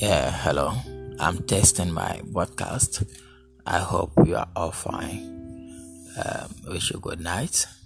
yeah hello i'm testing my podcast i hope you are all fine um, with you good night